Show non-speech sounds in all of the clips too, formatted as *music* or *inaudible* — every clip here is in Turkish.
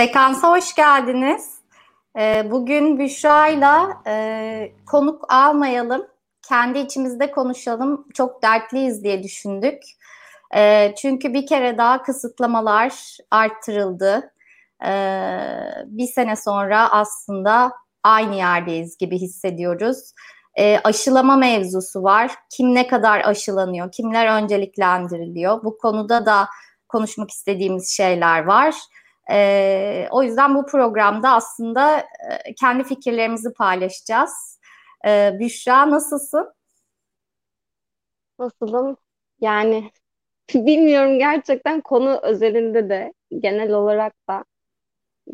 Sekansa hoş geldiniz. Ee, bugün Büşra'yla e, konuk almayalım, kendi içimizde konuşalım, çok dertliyiz diye düşündük. E, çünkü bir kere daha kısıtlamalar arttırıldı. E, bir sene sonra aslında aynı yerdeyiz gibi hissediyoruz. E, aşılama mevzusu var. Kim ne kadar aşılanıyor, kimler önceliklendiriliyor? Bu konuda da konuşmak istediğimiz şeyler var. E, o yüzden bu programda aslında e, kendi fikirlerimizi paylaşacağız. E, Büşra nasılsın? Nasılım? Yani *laughs* bilmiyorum gerçekten konu özelinde de genel olarak da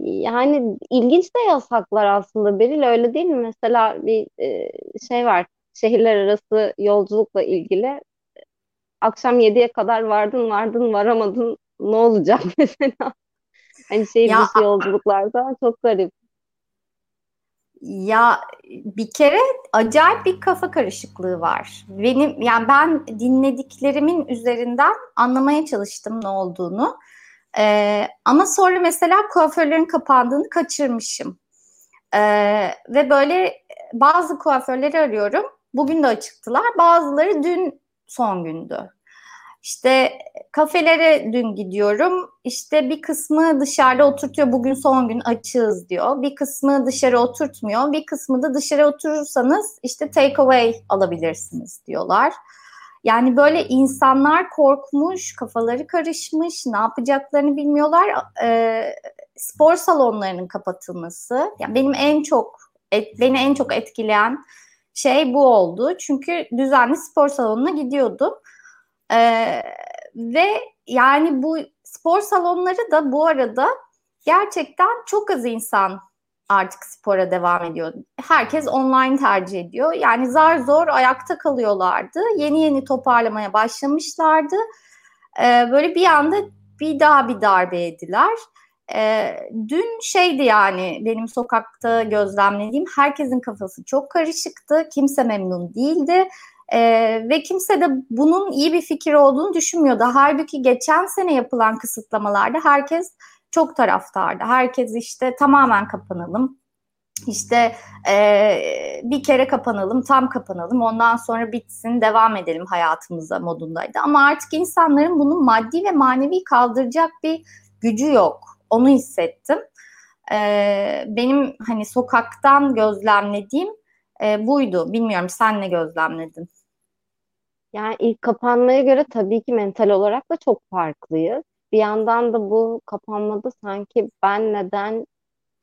yani ilginç de yasaklar aslında Beril öyle değil mi? Mesela bir e, şey var şehirler arası yolculukla ilgili akşam 7'ye kadar vardın vardın varamadın ne olacak *laughs* mesela? Hani şehir Ya dışı yolculuklarda çok garip. Ya bir kere acayip bir kafa karışıklığı var. Benim yani ben dinlediklerimin üzerinden anlamaya çalıştım ne olduğunu. Ee, ama sonra mesela kuaförlerin kapandığını kaçırmışım. Ee, ve böyle bazı kuaförleri arıyorum. Bugün de açıktılar. Bazıları dün son gündü. İşte kafelere dün gidiyorum. İşte bir kısmı dışarıda oturtuyor. Bugün son gün açığız diyor. Bir kısmı dışarı oturtmuyor. Bir kısmı da dışarı oturursanız işte take away alabilirsiniz diyorlar. Yani böyle insanlar korkmuş, kafaları karışmış, ne yapacaklarını bilmiyorlar. E, spor salonlarının kapatılması, yani benim en çok et, beni en çok etkileyen şey bu oldu. Çünkü düzenli spor salonuna gidiyordum. Ee, ve yani bu spor salonları da bu arada gerçekten çok az insan artık spora devam ediyor. Herkes online tercih ediyor. Yani zar zor ayakta kalıyorlardı. Yeni yeni toparlamaya başlamışlardı. Ee, böyle bir anda bir daha bir darbe yediler. Ee, dün şeydi yani benim sokakta gözlemlediğim herkesin kafası çok karışıktı. Kimse memnun değildi. E, ve kimse de bunun iyi bir fikir olduğunu düşünmüyordu. Halbuki geçen sene yapılan kısıtlamalarda herkes çok taraftardı. Herkes işte tamamen kapanalım. İşte e, bir kere kapanalım, tam kapanalım, ondan sonra bitsin, devam edelim hayatımıza modundaydı. Ama artık insanların bunu maddi ve manevi kaldıracak bir gücü yok. Onu hissettim. E, benim hani sokaktan gözlemlediğim e, buydu. Bilmiyorum sen ne gözlemledin? Yani ilk kapanmaya göre tabii ki mental olarak da çok farklıyız. Bir yandan da bu kapanmada sanki ben neden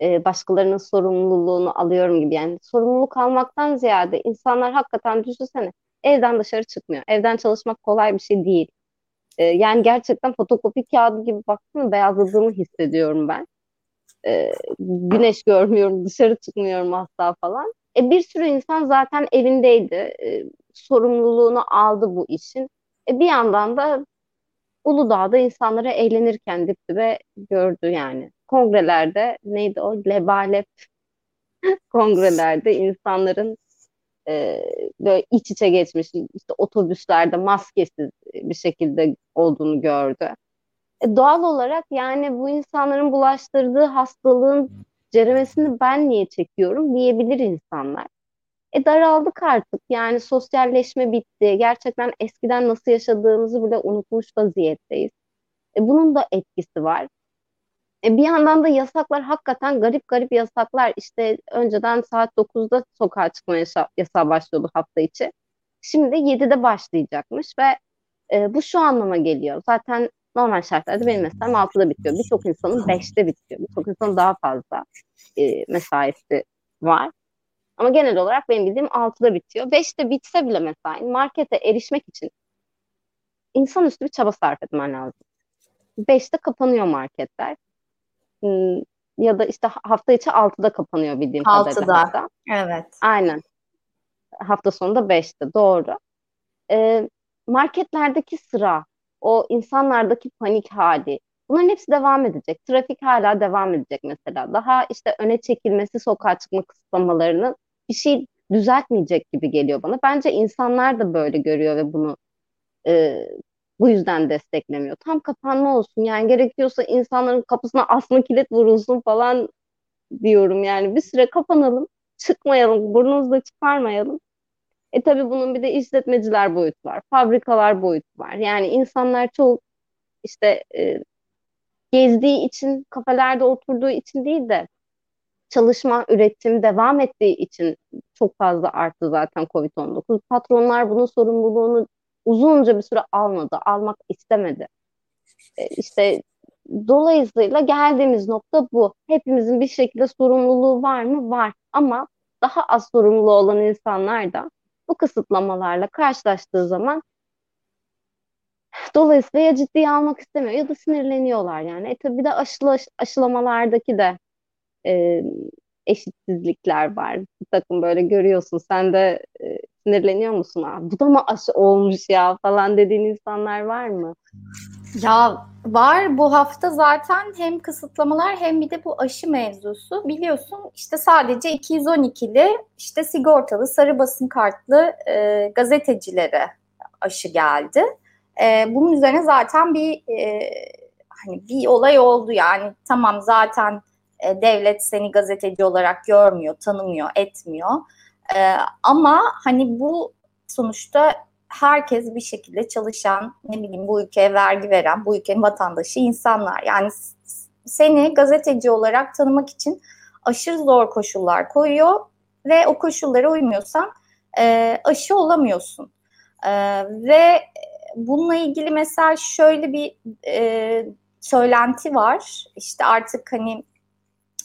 e, başkalarının sorumluluğunu alıyorum gibi. Yani sorumluluk almaktan ziyade insanlar hakikaten düşünsene evden dışarı çıkmıyor. Evden çalışmak kolay bir şey değil. E, yani gerçekten fotokopi kağıdı gibi baktım beyazladığımı hissediyorum ben. E, güneş görmüyorum, dışarı çıkmıyorum asla falan. E, bir sürü insan zaten evindeydi. E, sorumluluğunu aldı bu işin. E, bir yandan da Uludağ'da insanları eğlenirken dip dibe gördü yani. Kongrelerde neydi o? Lebalep *laughs* kongrelerde insanların e, böyle iç içe geçmiş işte otobüslerde maskesiz bir şekilde olduğunu gördü. E, doğal olarak yani bu insanların bulaştırdığı hastalığın ceremesini ben niye çekiyorum diyebilir insanlar. E daraldık artık yani sosyalleşme bitti. Gerçekten eskiden nasıl yaşadığımızı bile unutmuş vaziyetteyiz. E bunun da etkisi var. E bir yandan da yasaklar hakikaten garip garip yasaklar. İşte önceden saat 9'da sokağa çıkma yasa yasağı başlıyordu hafta içi. Şimdi 7'de başlayacakmış ve e, bu şu anlama geliyor. Zaten normal şartlarda benim mesaim 6'da bitiyor. Birçok insanın 5'te bitiyor. Birçok insanın daha fazla e, mesaisi var. Ama genel olarak benim bildiğim 6'da bitiyor. 5'te bitse bile mesela markete erişmek için insanüstü bir çaba sarf etmen lazım. 5'te kapanıyor marketler. Hmm, ya da işte hafta içi 6'da kapanıyor bildiğim 6'da. kadarıyla. 6'da. Evet. Aynen. Hafta sonunda 5'te. Doğru. Ee, marketlerdeki sıra, o insanlardaki panik hali, bunların hepsi devam edecek. Trafik hala devam edecek mesela. Daha işte öne çekilmesi, sokağa çıkma kısıtlamalarının bir şey düzeltmeyecek gibi geliyor bana. Bence insanlar da böyle görüyor ve bunu e, bu yüzden desteklemiyor. Tam kapanma olsun yani gerekiyorsa insanların kapısına asma kilit vurulsun falan diyorum yani bir süre kapanalım, çıkmayalım, burnumuzu da çıkarmayalım. E tabii bunun bir de işletmeciler boyutu var, fabrikalar boyutu var. Yani insanlar çok işte e, gezdiği için, kafelerde oturduğu için değil de çalışma, üretim devam ettiği için çok fazla arttı zaten COVID-19. Patronlar bunun sorumluluğunu uzunca bir süre almadı, almak istemedi. E, işte dolayısıyla geldiğimiz nokta bu. Hepimizin bir şekilde sorumluluğu var mı? Var. Ama daha az sorumlu olan insanlar da bu kısıtlamalarla karşılaştığı zaman dolayısıyla ya ciddiye almak istemiyor ya da sinirleniyorlar yani. E tabii bir de aşıla, aşılamalardaki de e, eşitsizlikler var. Bir takım böyle görüyorsun. Sen de e, sinirleniyor musun? Aa, bu da mı aşı olmuş ya falan dediğin insanlar var mı? Ya var bu hafta zaten hem kısıtlamalar hem bir de bu aşı mevzusu. Biliyorsun işte sadece 212'li işte sigortalı sarı basın kartlı e, gazetecilere aşı geldi. E, bunun üzerine zaten bir e, hani bir olay oldu yani tamam zaten e, devlet seni gazeteci olarak görmüyor, tanımıyor, etmiyor. E, ama hani bu sonuçta herkes bir şekilde çalışan, ne bileyim bu ülkeye vergi veren, bu ülkenin vatandaşı insanlar. Yani seni gazeteci olarak tanımak için aşırı zor koşullar koyuyor ve o koşullara uymuyorsan e, aşı olamıyorsun. E, ve bununla ilgili mesela şöyle bir e, söylenti var. İşte artık hani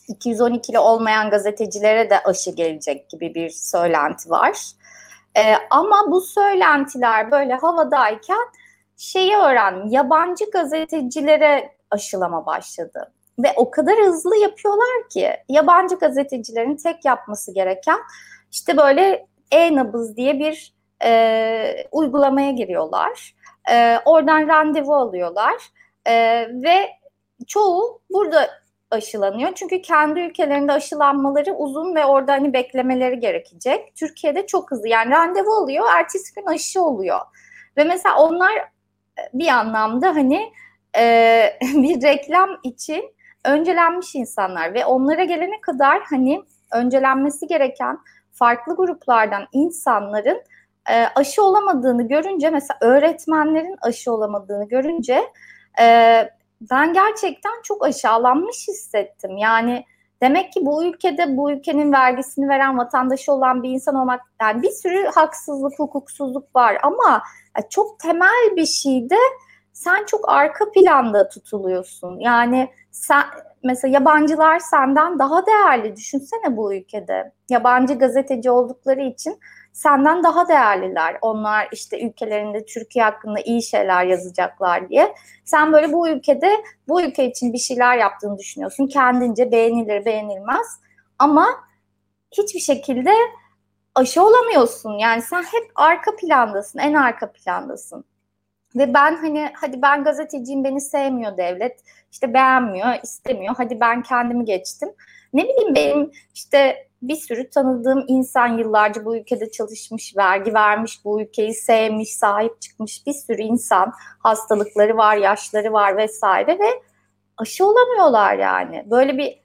212'li olmayan gazetecilere de aşı gelecek gibi bir söylenti var. Ee, ama bu söylentiler böyle havadayken şeyi öğrendim. Yabancı gazetecilere aşılama başladı. Ve o kadar hızlı yapıyorlar ki yabancı gazetecilerin tek yapması gereken işte böyle e-nabız diye bir e, uygulamaya giriyorlar. E, oradan randevu alıyorlar e, ve çoğu burada aşılanıyor. Çünkü kendi ülkelerinde aşılanmaları uzun ve orada hani beklemeleri gerekecek. Türkiye'de çok hızlı yani randevu alıyor, ertesi gün aşı oluyor. Ve mesela onlar e, bir anlamda hani e, *laughs* bir reklam için öncelenmiş insanlar ve onlara gelene kadar hani öncelenmesi gereken farklı gruplardan insanların e, aşı olamadığını görünce mesela öğretmenlerin aşı olamadığını görünce e, ben gerçekten çok aşağılanmış hissettim. Yani demek ki bu ülkede bu ülkenin vergisini veren vatandaşı olan bir insan olmak yani bir sürü haksızlık, hukuksuzluk var ama çok temel bir şeyde sen çok arka planda tutuluyorsun. Yani sen mesela yabancılar senden daha değerli düşünsene bu ülkede. Yabancı gazeteci oldukları için senden daha değerliler. Onlar işte ülkelerinde Türkiye hakkında iyi şeyler yazacaklar diye. Sen böyle bu ülkede bu ülke için bir şeyler yaptığını düşünüyorsun. Kendince beğenilir beğenilmez ama hiçbir şekilde aşı olamıyorsun. Yani sen hep arka plandasın, en arka plandasın. Ve ben hani hadi ben gazeteciyim beni sevmiyor devlet. işte beğenmiyor, istemiyor. Hadi ben kendimi geçtim. Ne bileyim benim işte bir sürü tanıdığım insan yıllarca bu ülkede çalışmış, vergi vermiş, bu ülkeyi sevmiş, sahip çıkmış bir sürü insan hastalıkları var, yaşları var vesaire ve aşı olamıyorlar yani. Böyle bir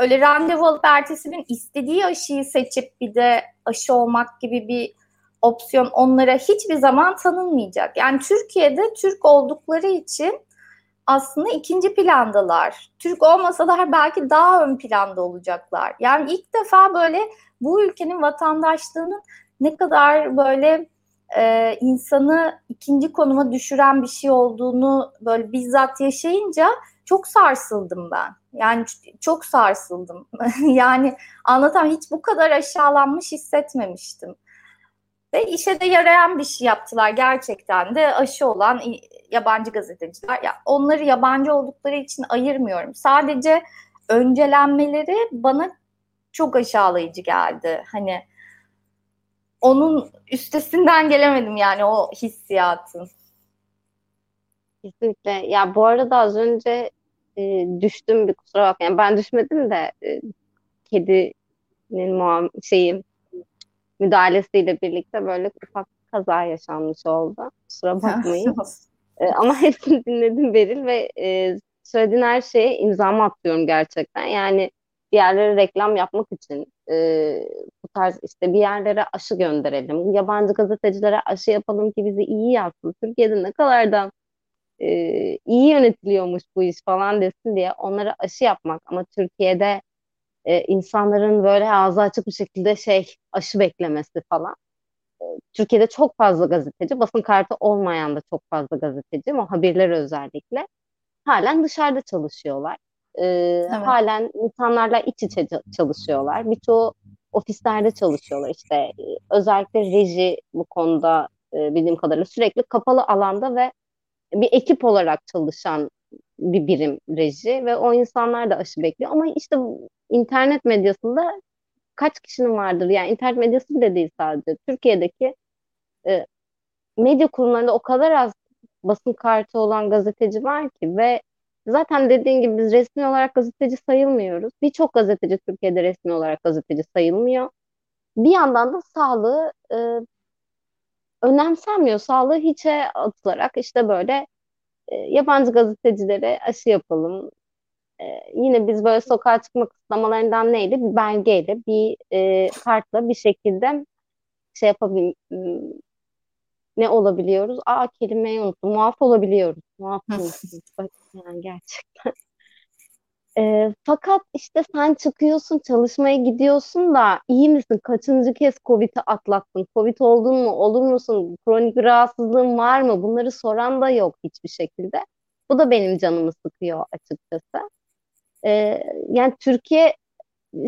öyle randevu alıp ertesi gün istediği aşıyı seçip bir de aşı olmak gibi bir opsiyon onlara hiçbir zaman tanınmayacak. Yani Türkiye'de Türk oldukları için aslında ikinci plandalar. Türk olmasalar belki daha ön planda olacaklar. Yani ilk defa böyle bu ülkenin vatandaşlığının ne kadar böyle e, insanı ikinci konuma düşüren bir şey olduğunu böyle bizzat yaşayınca çok sarsıldım ben. Yani çok sarsıldım. *laughs* yani anlatan hiç bu kadar aşağılanmış hissetmemiştim. Ve işe de yarayan bir şey yaptılar gerçekten de aşı olan yabancı gazeteciler. Ya onları yabancı oldukları için ayırmıyorum. Sadece öncelenmeleri bana çok aşağılayıcı geldi. Hani onun üstesinden gelemedim yani o hissiyatın. Kesinlikle. Ya bu arada az önce e, düştüm bir kusura bakmayın. Yani ben düşmedim de e, kedinin muam şeyi müdahalesiyle birlikte böyle ufak kaza yaşanmış oldu. Kusura bakmayın. *laughs* E, ama *laughs* hepsini dinledim Beril ve e, söylediğin her şeye imzamı atıyorum gerçekten. Yani bir yerlere reklam yapmak için e, bu tarz işte bir yerlere aşı gönderelim. Yabancı gazetecilere aşı yapalım ki bizi iyi yazsın. Türkiye'de ne kadar da e, iyi yönetiliyormuş bu iş falan desin diye onlara aşı yapmak ama Türkiye'de e, insanların böyle ağzı açık bir şekilde şey aşı beklemesi falan. E, Türkiye'de çok fazla gazeteci, basın kartı olmayan da çok fazla gazeteci, muhabirler özellikle halen dışarıda çalışıyorlar. E, evet. Halen insanlarla iç içe çalışıyorlar. Birçoğu ofislerde çalışıyorlar. İşte e, özellikle reji bu konuda e, bildiğim kadarıyla sürekli kapalı alanda ve bir ekip olarak çalışan bir birim reji ve o insanlar da aşı bekliyor. Ama işte internet medyasında kaç kişinin vardır? Yani internet medyası bile değil sadece. Türkiye'deki e, medya kurumlarında o kadar az basın kartı olan gazeteci var ki ve zaten dediğin gibi biz resmi olarak gazeteci sayılmıyoruz. Birçok gazeteci Türkiye'de resmi olarak gazeteci sayılmıyor. Bir yandan da sağlığı e, önemsenmiyor. Sağlığı hiçe atılarak işte böyle e, yabancı gazetecilere aşı yapalım. E, yine biz böyle sokağa çıkma kısıtlamalarından neydi? Bir belgeyle, bir e, kartla bir şekilde şey yapabilir ne olabiliyoruz? Aa kelimeyi unuttum. Muaf olabiliyoruz. Muaf *laughs* olabiliyoruz. yani gerçekten. E, fakat işte sen çıkıyorsun, çalışmaya gidiyorsun da iyi misin? Kaçıncı kez Covid'i atlattın? Covid oldun mu? Olur musun? Kronik bir rahatsızlığın var mı? Bunları soran da yok hiçbir şekilde. Bu da benim canımı sıkıyor açıkçası. E, yani Türkiye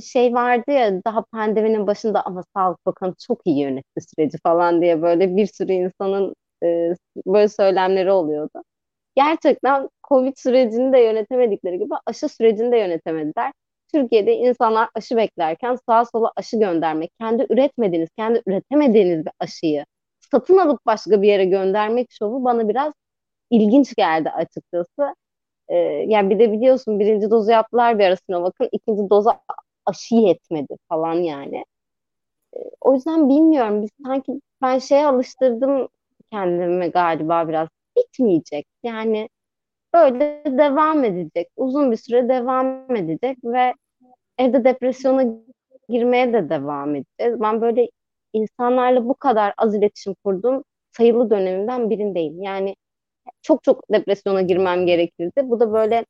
şey vardı ya daha pandeminin başında ama Sağlık Bakanı çok iyi yönetti süreci falan diye böyle bir sürü insanın e, böyle söylemleri oluyordu gerçekten Covid sürecini de yönetemedikleri gibi aşı sürecini de yönetemediler. Türkiye'de insanlar aşı beklerken sağa sola aşı göndermek, kendi üretmediğiniz, kendi üretemediğiniz bir aşıyı satın alıp başka bir yere göndermek şovu bana biraz ilginç geldi açıkçası. Ee, yani bir de biliyorsun birinci dozu yaptılar bir ara Sinovac'ın, ikinci doza aşı yetmedi falan yani. Ee, o yüzden bilmiyorum. Biz sanki ben şeye alıştırdım kendimi galiba biraz bitmeyecek. Yani böyle devam edecek. Uzun bir süre devam edecek ve evde depresyona girmeye de devam edeceğiz. Ben böyle insanlarla bu kadar az iletişim kurduğum sayılı dönemimden birindeyim. Yani çok çok depresyona girmem gerekirdi. Bu da böyle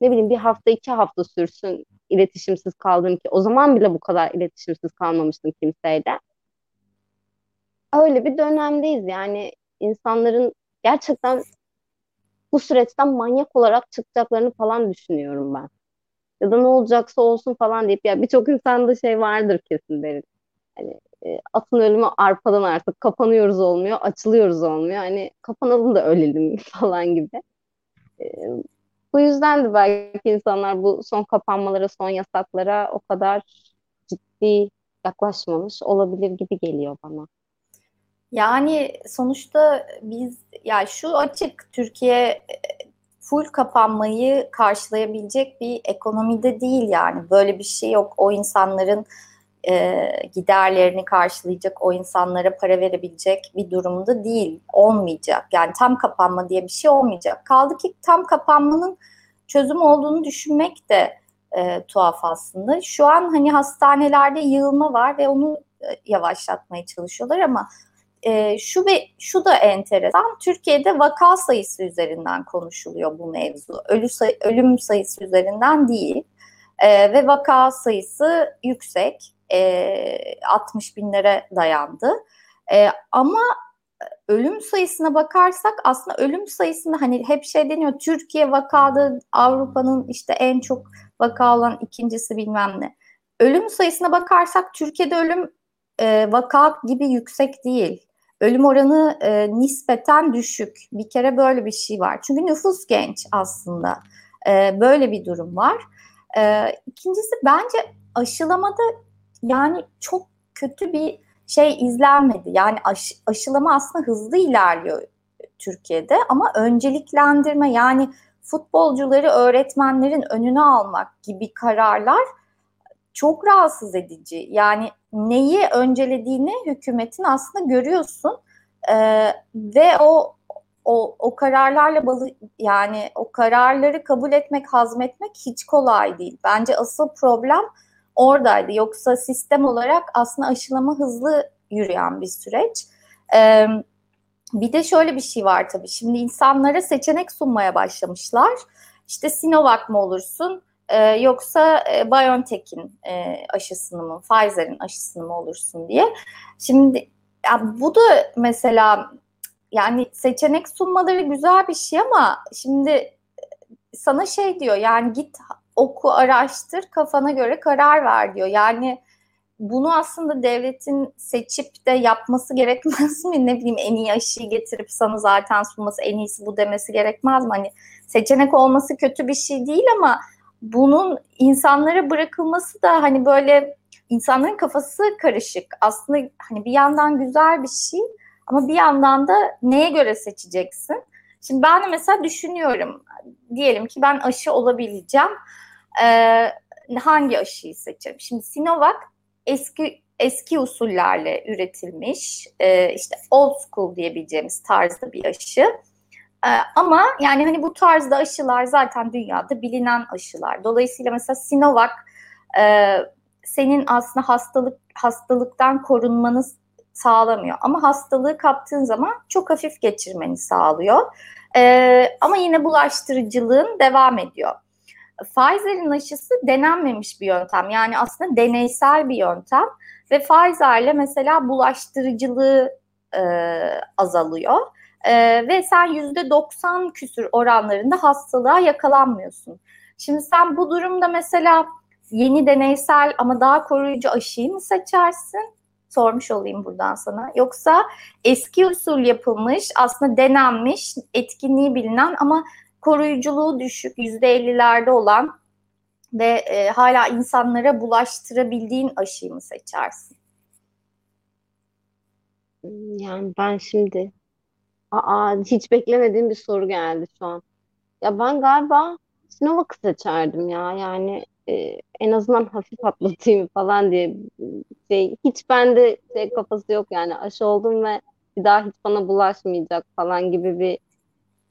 ne bileyim bir hafta iki hafta sürsün iletişimsiz kaldım ki o zaman bile bu kadar iletişimsiz kalmamıştım kimseyle. Öyle bir dönemdeyiz yani insanların gerçekten bu süreçten manyak olarak çıkacaklarını falan düşünüyorum ben. Ya da ne olacaksa olsun falan deyip ya birçok insanda şey vardır kesin derim. Hani e, atın ölümü arpadan artık kapanıyoruz olmuyor, açılıyoruz olmuyor. Hani kapanalım da ölelim *laughs* falan gibi. E, bu yüzden de belki insanlar bu son kapanmalara, son yasaklara o kadar ciddi yaklaşmamış olabilir gibi geliyor bana. Yani sonuçta biz ya şu açık Türkiye full kapanmayı karşılayabilecek bir ekonomide değil yani böyle bir şey yok. O insanların e, giderlerini karşılayacak, o insanlara para verebilecek bir durumda değil, olmayacak. Yani tam kapanma diye bir şey olmayacak. Kaldı ki tam kapanmanın çözüm olduğunu düşünmek de e, tuhaf aslında. Şu an hani hastanelerde yığılma var ve onu e, yavaşlatmaya çalışıyorlar ama e, şu ve şu da enteresan. Türkiye'de vaka sayısı üzerinden konuşuluyor bu mevzu. Ölü say, ölüm sayısı üzerinden değil. E, ve vaka sayısı yüksek. E, 60 binlere dayandı. E, ama ölüm sayısına bakarsak aslında ölüm sayısında hani hep şey deniyor Türkiye vakada Avrupa'nın işte en çok vaka olan ikincisi bilmem ne. Ölüm sayısına bakarsak Türkiye'de ölüm e, vaka gibi yüksek değil ölüm oranı e, nispeten düşük. Bir kere böyle bir şey var. Çünkü nüfus genç aslında. E, böyle bir durum var. E, ikincisi bence aşılamada yani çok kötü bir şey izlenmedi. Yani aş, aşılama aslında hızlı ilerliyor Türkiye'de ama önceliklendirme yani futbolcuları öğretmenlerin önüne almak gibi kararlar çok rahatsız edici. Yani neyi öncelediğini hükümetin aslında görüyorsun. Ee, ve o o, o kararlarla balı yani o kararları kabul etmek, hazmetmek hiç kolay değil. Bence asıl problem oradaydı. Yoksa sistem olarak aslında aşılama hızlı yürüyen bir süreç. Ee, bir de şöyle bir şey var tabii. Şimdi insanlara seçenek sunmaya başlamışlar. İşte Sinovac mı olursun e, yoksa e, BioNTech'in e, aşısını mı, Pfizer'in aşısını mı olursun diye. Şimdi ya bu da mesela yani seçenek sunmaları güzel bir şey ama şimdi sana şey diyor yani git oku araştır kafana göre karar ver diyor. Yani bunu aslında devletin seçip de yapması gerekmez mi? Ne bileyim en iyi aşıyı getirip sana zaten sunması en iyisi bu demesi gerekmez mi? Hani seçenek olması kötü bir şey değil ama bunun insanlara bırakılması da hani böyle insanların kafası karışık. Aslında hani bir yandan güzel bir şey ama bir yandan da neye göre seçeceksin? Şimdi ben mesela düşünüyorum. Diyelim ki ben aşı olabileceğim. Ee, hangi aşıyı seçerim? Şimdi Sinovac eski eski usullerle üretilmiş e, işte old school diyebileceğimiz tarzda bir aşı. E, ama yani hani bu tarzda aşılar zaten dünyada bilinen aşılar. Dolayısıyla mesela Sinovac e, senin aslında hastalık hastalıktan korunmanı sağlamıyor. Ama hastalığı kaptığın zaman çok hafif geçirmeni sağlıyor. E, ama yine bulaştırıcılığın devam ediyor. Pfizer'in aşısı denenmemiş bir yöntem. Yani aslında deneysel bir yöntem ve Pfizer'le mesela bulaştırıcılığı e, azalıyor. E, ve sen yüzde 90 küsür oranlarında hastalığa yakalanmıyorsun. Şimdi sen bu durumda mesela yeni deneysel ama daha koruyucu aşıyı mı seçersin? Sormuş olayım buradan sana. Yoksa eski usul yapılmış, aslında denenmiş, etkinliği bilinen ama koruyuculuğu düşük %50'lerde olan ve e, hala insanlara bulaştırabildiğin aşıyı mı seçersin? Yani ben şimdi aa, hiç beklemediğim bir soru geldi şu an. Ya ben galiba Sinovac'ı seçerdim ya. Yani e, en azından hafif atlatayım falan diye şey hiç bende şey kafası yok yani aşı oldum ve bir daha hiç bana bulaşmayacak falan gibi bir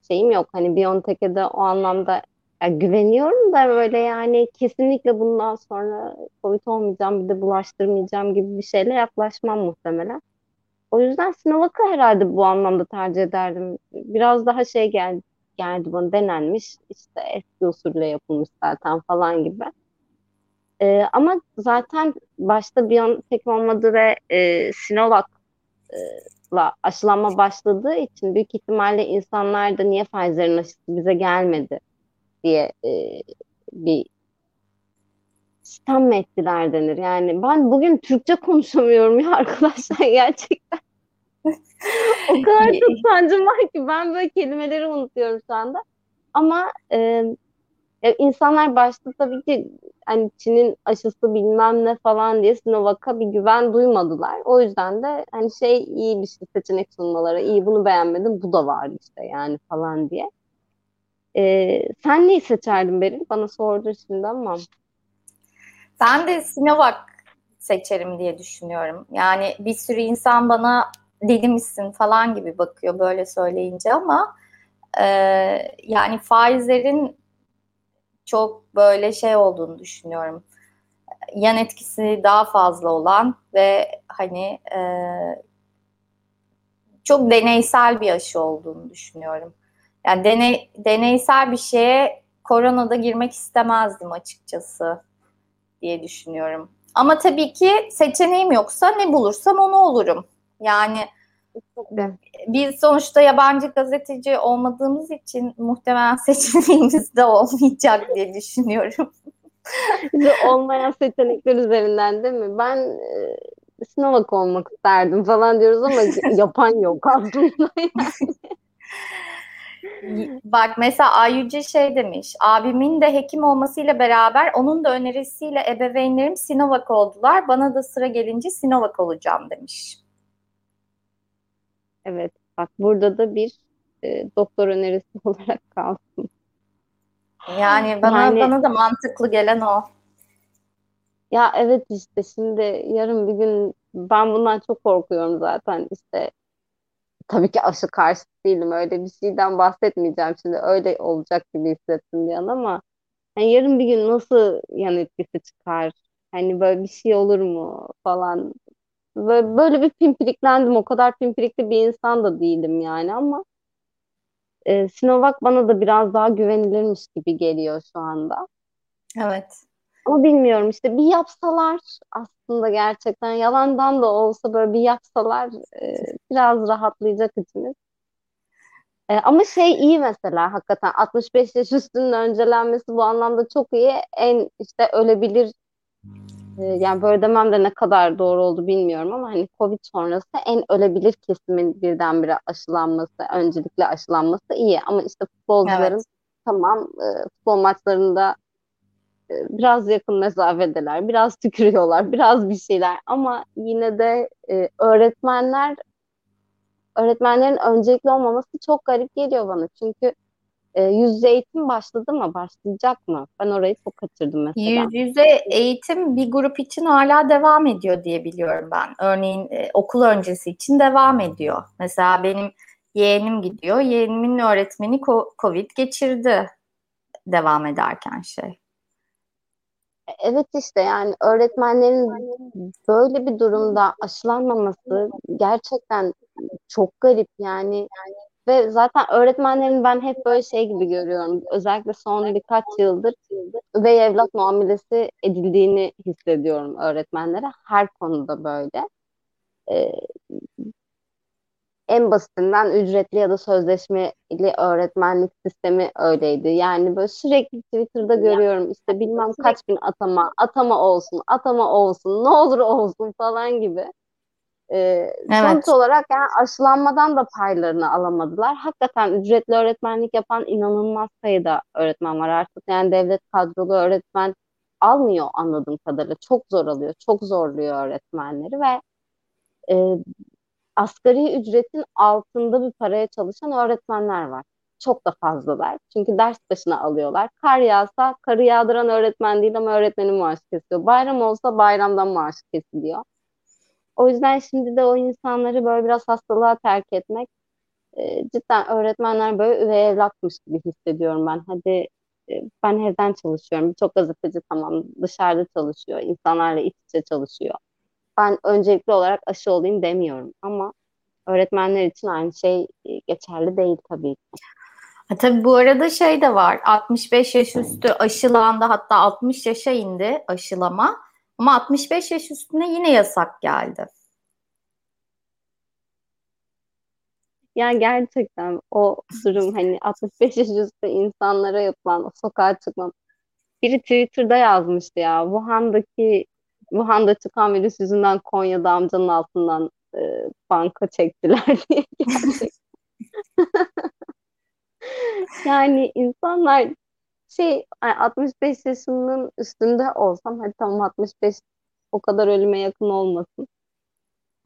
şeyim yok. Hani Biontech'e de o anlamda yani güveniyorum da böyle yani kesinlikle bundan sonra Covid olmayacağım bir de bulaştırmayacağım gibi bir şeyle yaklaşmam muhtemelen. O yüzden Sinovac'ı herhalde bu anlamda tercih ederdim. Biraz daha şey geldi, geldi bana denenmiş işte eski usulle yapılmış zaten falan gibi. Ee, ama zaten başta Biontech olmadı ve e, Sinovac e, aşılanma başladığı için büyük ihtimalle insanlar da niye Pfizer'in aşısı bize gelmedi diye e, bir sistem mi ettiler denir. Yani ben bugün Türkçe konuşamıyorum ya arkadaşlar *laughs* gerçekten. O kadar çok sancım var ki ben böyle kelimeleri unutuyorum şu anda. Ama e, e, insanlar başta tabii ki hani Çin'in aşısı bilmem ne falan diye Sinovac'a bir güven duymadılar. O yüzden de hani şey iyi bir şey seçenek sunmaları, iyi bunu beğenmedim bu da var işte yani falan diye. Ee, sen neyi seçerdin Beril? Bana sordun şimdi ama. Ben de Sinovac seçerim diye düşünüyorum. Yani bir sürü insan bana deli misin falan gibi bakıyor böyle söyleyince ama e, yani Pfizer'in çok böyle şey olduğunu düşünüyorum. Yan etkisi daha fazla olan ve hani e, çok deneysel bir aşı olduğunu düşünüyorum. Yani deney, deneysel bir şeye koronada girmek istemezdim açıkçası diye düşünüyorum. Ama tabii ki seçeneğim yoksa ne bulursam onu olurum. Yani biz sonuçta yabancı gazeteci olmadığımız için muhtemelen seçeneğimiz de olmayacak diye düşünüyorum. olmayan seçenekler üzerinden değil mi? Ben e, Sinovac olmak isterdim falan diyoruz ama *laughs* yapan yok aslında yani. Bak mesela Ayüce şey demiş. Abimin de hekim olmasıyla beraber onun da önerisiyle ebeveynlerim Sinovac oldular. Bana da sıra gelince Sinovac olacağım demiş. Evet, bak burada da bir e, doktor önerisi *laughs* olarak kalsın. Yani bana yani, bana da mantıklı gelen o. Ya evet işte şimdi yarın bir gün ben bundan çok korkuyorum zaten işte tabii ki aşı karşı değilim. Öyle bir şeyden bahsetmeyeceğim şimdi. Öyle olacak gibi hissettim bir an ama yani yarın bir gün nasıl yan etkisi çıkar? Hani böyle bir şey olur mu falan. Böyle, böyle bir pimpiriklendim. O kadar pimpirikli bir insan da değilim yani ama e, Sinovac bana da biraz daha güvenilirmiş gibi geliyor şu anda. Evet. Ama bilmiyorum işte bir yapsalar aslında gerçekten yalandan da olsa böyle bir yapsalar e, biraz rahatlayacak içimiz. E, ama şey iyi mesela hakikaten 65 yaş üstünün öncelenmesi bu anlamda çok iyi. En işte ölebilir yani böyle demem de ne kadar doğru oldu bilmiyorum ama hani Covid sonrası en ölebilir kesimin birdenbire aşılanması, öncelikle aşılanması iyi. Ama işte futbolcuların evet. tamam e, futbol maçlarında e, biraz yakın mesafedeler, biraz tükürüyorlar, *laughs* biraz bir şeyler ama yine de e, öğretmenler öğretmenlerin öncelikli olmaması çok garip geliyor bana. Çünkü e, yüz yüze eğitim başladı mı? Başlayacak mı? Ben orayı çok kaçırdım mesela. Yüz yüze eğitim bir grup için hala devam ediyor diye biliyorum ben. Örneğin e, okul öncesi için devam ediyor. Mesela benim yeğenim gidiyor. Yeğenimin öğretmeni COVID geçirdi devam ederken şey. Evet işte yani öğretmenlerin böyle bir durumda aşılanmaması gerçekten çok garip yani. Ve zaten öğretmenlerin ben hep böyle şey gibi görüyorum. Özellikle son birkaç yıldır ve evlat muamelesi edildiğini hissediyorum öğretmenlere. Her konuda böyle. Ee, en basitinden ücretli ya da sözleşmeli öğretmenlik sistemi öyleydi. Yani böyle sürekli Twitter'da görüyorum işte bilmem kaç bin atama, atama olsun, atama olsun, ne olur olsun falan gibi. Ee, evet. Sonuç olarak yani aşılanmadan da paylarını alamadılar. Hakikaten ücretli öğretmenlik yapan inanılmaz sayıda öğretmen var artık. Yani devlet kadrolu öğretmen almıyor anladığım kadarıyla. Çok zor alıyor, çok zorluyor öğretmenleri ve e, asgari ücretin altında bir paraya çalışan öğretmenler var. Çok da fazlalar. Çünkü ders başına alıyorlar. Kar yağsa karı yağdıran öğretmen değil ama öğretmenin maaşı kesiyor. Bayram olsa bayramdan maaşı kesiliyor. O yüzden şimdi de o insanları böyle biraz hastalığa terk etmek e, cidden öğretmenler böyle üvey evlatmış gibi hissediyorum ben. Hadi e, ben evden çalışıyorum. Birçok gazeteci tamam dışarıda çalışıyor. insanlarla iç içe çalışıyor ben öncelikli olarak aşı olayım demiyorum ama öğretmenler için aynı şey e, geçerli değil tabii ki. Ha, tabii bu arada şey de var. 65 yaş üstü aşılandı hatta 60 yaşa indi aşılama. Ama 65 yaş üstüne yine yasak geldi. Yani gerçekten o durum hani 65 yaş üstü insanlara yapılan o sokağa çıkma. Biri Twitter'da yazmıştı ya Wuhan'daki Wuhan'da çıkan virüs yüzünden Konya'da amcanın altından e, banka çektiler *laughs* diye *laughs* yani insanlar şey 65 yaşının üstünde olsam hadi tamam 65 o kadar ölüme yakın olmasın.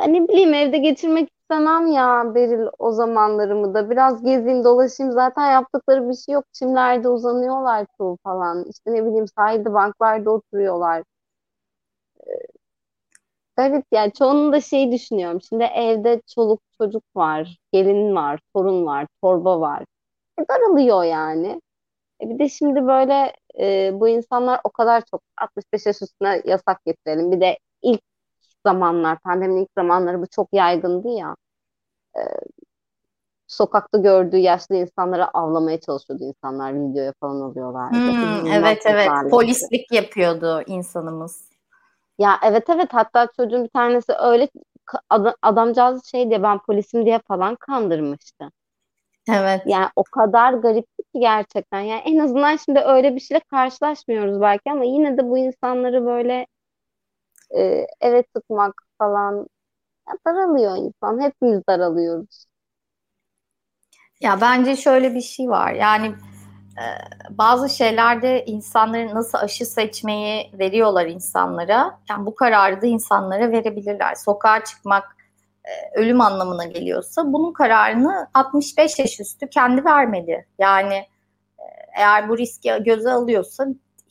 Yani ne bileyim evde geçirmek istemem ya Beril o zamanlarımı da. Biraz gezeyim dolaşayım zaten yaptıkları bir şey yok. Çimlerde uzanıyorlar çoğu falan. İşte ne bileyim sahilde banklarda oturuyorlar garip yani çoğunun da şey düşünüyorum. Şimdi evde çoluk çocuk var, gelin var, torun var, torba var. E, daralıyor yani. E, bir de şimdi böyle e, bu insanlar o kadar çok 65 yaş üstüne yasak getirelim. Bir de ilk zamanlar, pandeminin ilk zamanları bu çok yaygındı ya. E, sokakta gördüğü yaşlı insanlara avlamaya çalışıyordu insanlar videoya falan alıyorlardı. Hmm, evet evet polislik yapıyordu insanımız. Ya evet evet hatta çocuğun bir tanesi öyle ad adamcağız şey diye ben polisim diye falan kandırmıştı. Evet. Yani o kadar garip ki gerçekten. Yani en azından şimdi öyle bir şeyle karşılaşmıyoruz belki ama yine de bu insanları böyle e, eve tutmak falan ya daralıyor insan. Hepimiz daralıyoruz. Ya bence şöyle bir şey var. Yani ee, bazı şeylerde insanların nasıl aşı seçmeyi veriyorlar insanlara. Yani bu kararı da insanlara verebilirler. Sokağa çıkmak e, ölüm anlamına geliyorsa bunun kararını 65 yaş üstü kendi vermeli. Yani e, eğer bu riski göze alıyorsa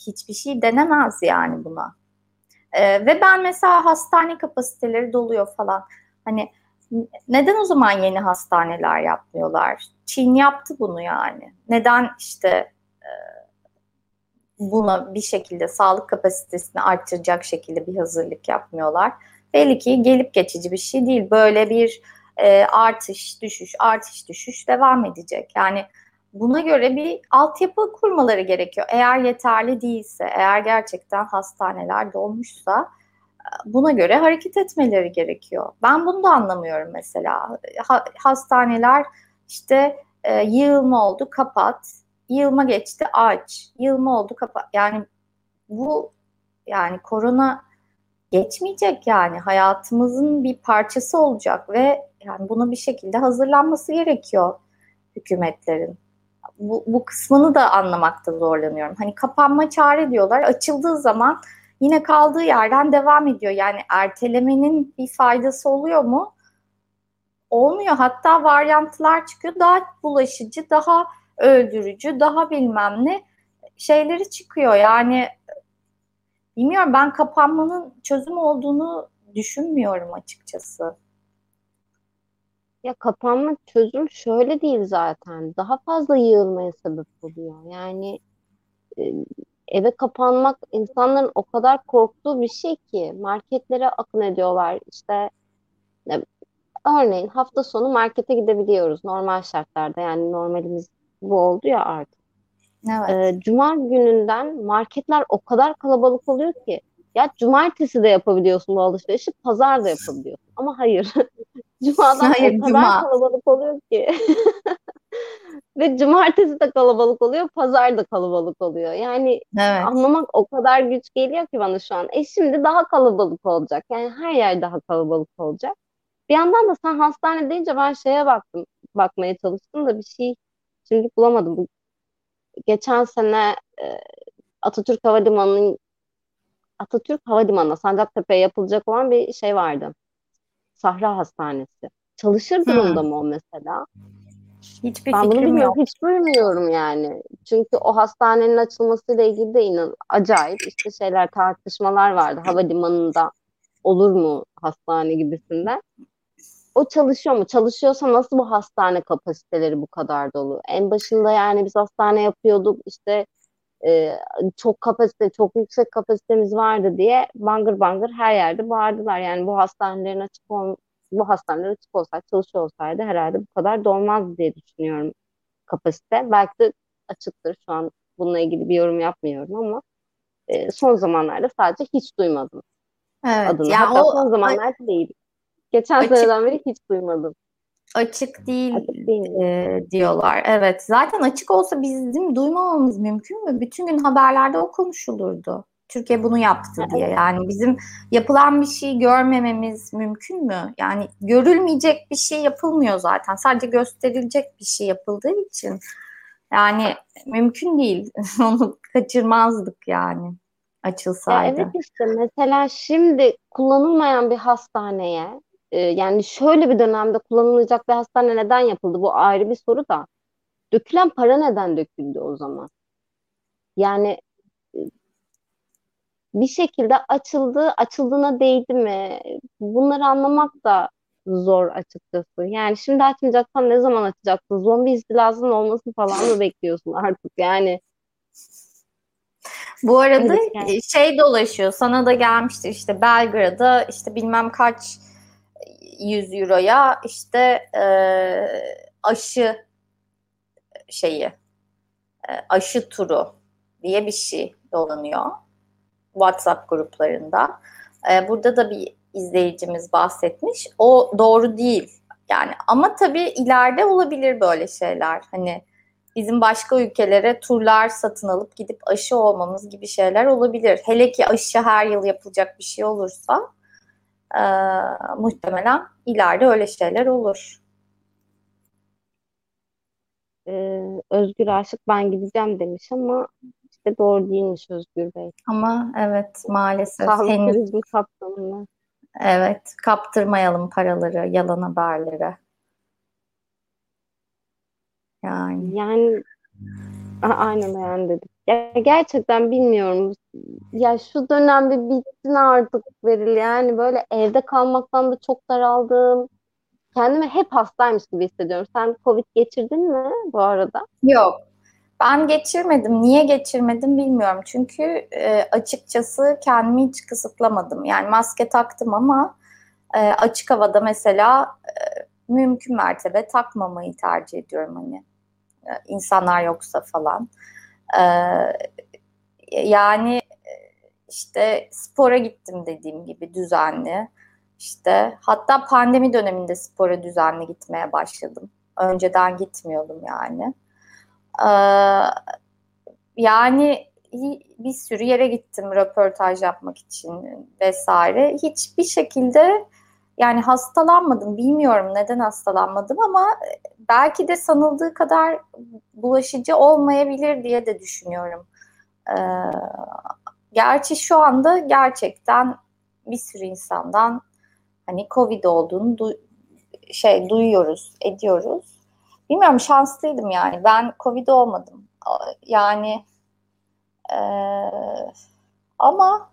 hiçbir şey denemez yani buna. Ee, ve ben mesela hastane kapasiteleri doluyor falan. Hani neden o zaman yeni hastaneler yapmıyorlar? Çin yaptı bunu yani. Neden işte e, buna bir şekilde sağlık kapasitesini arttıracak şekilde bir hazırlık yapmıyorlar? Belli ki gelip geçici bir şey değil. Böyle bir e, artış, düşüş, artış, düşüş devam edecek. Yani buna göre bir altyapı kurmaları gerekiyor. Eğer yeterli değilse, eğer gerçekten hastaneler dolmuşsa buna göre hareket etmeleri gerekiyor. Ben bunu da anlamıyorum mesela. Ha, hastaneler işte e, yığılma oldu kapat, yığılma geçti aç, yığılma oldu kapat. Yani bu yani korona geçmeyecek yani hayatımızın bir parçası olacak ve yani buna bir şekilde hazırlanması gerekiyor hükümetlerin. Bu, bu kısmını da anlamakta zorlanıyorum. Hani kapanma çare diyorlar. Açıldığı zaman yine kaldığı yerden devam ediyor. Yani ertelemenin bir faydası oluyor mu? Olmuyor. Hatta varyantlar çıkıyor. Daha bulaşıcı, daha öldürücü, daha bilmem ne şeyleri çıkıyor. Yani bilmiyorum ben kapanmanın çözüm olduğunu düşünmüyorum açıkçası. Ya kapanma çözüm şöyle değil zaten. Daha fazla yığılmaya sebep oluyor. Yani e, eve kapanmak insanların o kadar korktuğu bir şey ki marketlere akın ediyorlar. İşte örneğin hafta sonu markete gidebiliyoruz normal şartlarda. Yani normalimiz bu oldu ya artık. Evet. E, Cuma gününden marketler o kadar kalabalık oluyor ki ya cumartesi de yapabiliyorsun bu alışverişi, pazar da yapabiliyorsun. Ama hayır. *laughs* Cuma'dan hayır, o kadar cuma. kalabalık oluyor ki. *laughs* Ve cumartesi de kalabalık oluyor, pazar da kalabalık oluyor. Yani evet. anlamak o kadar güç geliyor ki bana şu an. E şimdi daha kalabalık olacak. Yani her yer daha kalabalık olacak. Bir yandan da sen hastane deyince ben şeye baktım, bakmaya çalıştım da bir şey şimdi bulamadım. Bu geçen sene e, Atatürk Havalimanı'nın Atatürk Havalimanı'na Sancaktepe'ye yapılacak olan bir şey vardı. Sahra Hastanesi. Çalışır durumda hmm. mı o mesela? Hiçbir ben bunu bilmiyorum. Yok. Hiç duymuyorum yani. Çünkü o hastanenin açılmasıyla ilgili de inan acayip işte şeyler tartışmalar vardı havalimanında olur mu hastane gibisinden. O çalışıyor mu? Çalışıyorsa nasıl bu hastane kapasiteleri bu kadar dolu? En başında yani biz hastane yapıyorduk işte e, çok kapasite, çok yüksek kapasitemiz vardı diye bangır bangır her yerde bağırdılar. Yani bu hastanelerin açık ol, bu hastaneler açık olsaydı, çalışıyor olsaydı herhalde bu kadar dolmaz diye düşünüyorum kapasite. Belki de açıktır. Şu an bununla ilgili bir yorum yapmıyorum ama e, son zamanlarda sadece hiç duymadım evet, adını. Yani Hatta o, son zamanlarda değil. Geçen açık, seneden beri hiç duymadım. Açık değil, açık değil. E, diyorlar. Evet. Zaten açık olsa bizim duymamamız mümkün mü? Bütün gün haberlerde o konuşulurdu. Türkiye bunu yaptı diye. Yani bizim yapılan bir şey görmememiz mümkün mü? Yani görülmeyecek bir şey yapılmıyor zaten. Sadece gösterilecek bir şey yapıldığı için. Yani mümkün değil. *laughs* Onu kaçırmazdık yani açılsaydı. Ya evet işte mesela şimdi kullanılmayan bir hastaneye e, yani şöyle bir dönemde kullanılacak bir hastane neden yapıldı? Bu ayrı bir soru da. Dökülen para neden döküldü o zaman? Yani bir şekilde açıldı, açıldığına değdi mi? Bunları anlamak da zor açıkçası. Yani şimdi açmayacaksan ne zaman açacaksın? Zombi istilasının olması falan mı bekliyorsun artık yani? Bu arada yani. şey dolaşıyor. Sana da gelmiştir işte Belgrad'da işte bilmem kaç yüz euroya işte e, aşı şeyi e, aşı turu diye bir şey dolanıyor. WhatsApp gruplarında. E, burada da bir izleyicimiz bahsetmiş. O doğru değil. Yani ama tabii ileride olabilir böyle şeyler. Hani bizim başka ülkelere turlar satın alıp gidip aşı olmamız gibi şeyler olabilir. Hele ki aşı her yıl yapılacak bir şey olursa e, muhtemelen ileride öyle şeyler olur. Ee, Özgür Aşık ben gideceğim demiş ama de doğru değilmiş Özgür Bey. Ama evet maalesef. Sağlık henüz... turizmi kapsamında. Evet kaptırmayalım paraları, yalan haberlere. Yani. Yani aynen yani dedik. Ya, gerçekten bilmiyorum. Ya şu dönemde bitsin artık veril yani böyle evde kalmaktan da çok daraldım. kendimi hep hastaymış gibi hissediyorum. Sen Covid geçirdin mi bu arada? Yok. Ben geçirmedim. Niye geçirmedim bilmiyorum. Çünkü e, açıkçası kendimi hiç kısıtlamadım. Yani maske taktım ama e, açık havada mesela e, mümkün mertebe takmamayı tercih ediyorum hani e, insanlar yoksa falan. E, yani işte spora gittim dediğim gibi düzenli. İşte hatta pandemi döneminde spora düzenli gitmeye başladım. Önceden gitmiyordum yani. Ee, yani bir sürü yere gittim röportaj yapmak için vesaire. Hiçbir şekilde yani hastalanmadım. Bilmiyorum neden hastalanmadım ama belki de sanıldığı kadar bulaşıcı olmayabilir diye de düşünüyorum. Ee, gerçi şu anda gerçekten bir sürü insandan hani Covid olduğunu du- şey duyuyoruz, ediyoruz. Bilmiyorum şanslıydım yani. Ben Covid olmadım. Yani e, ama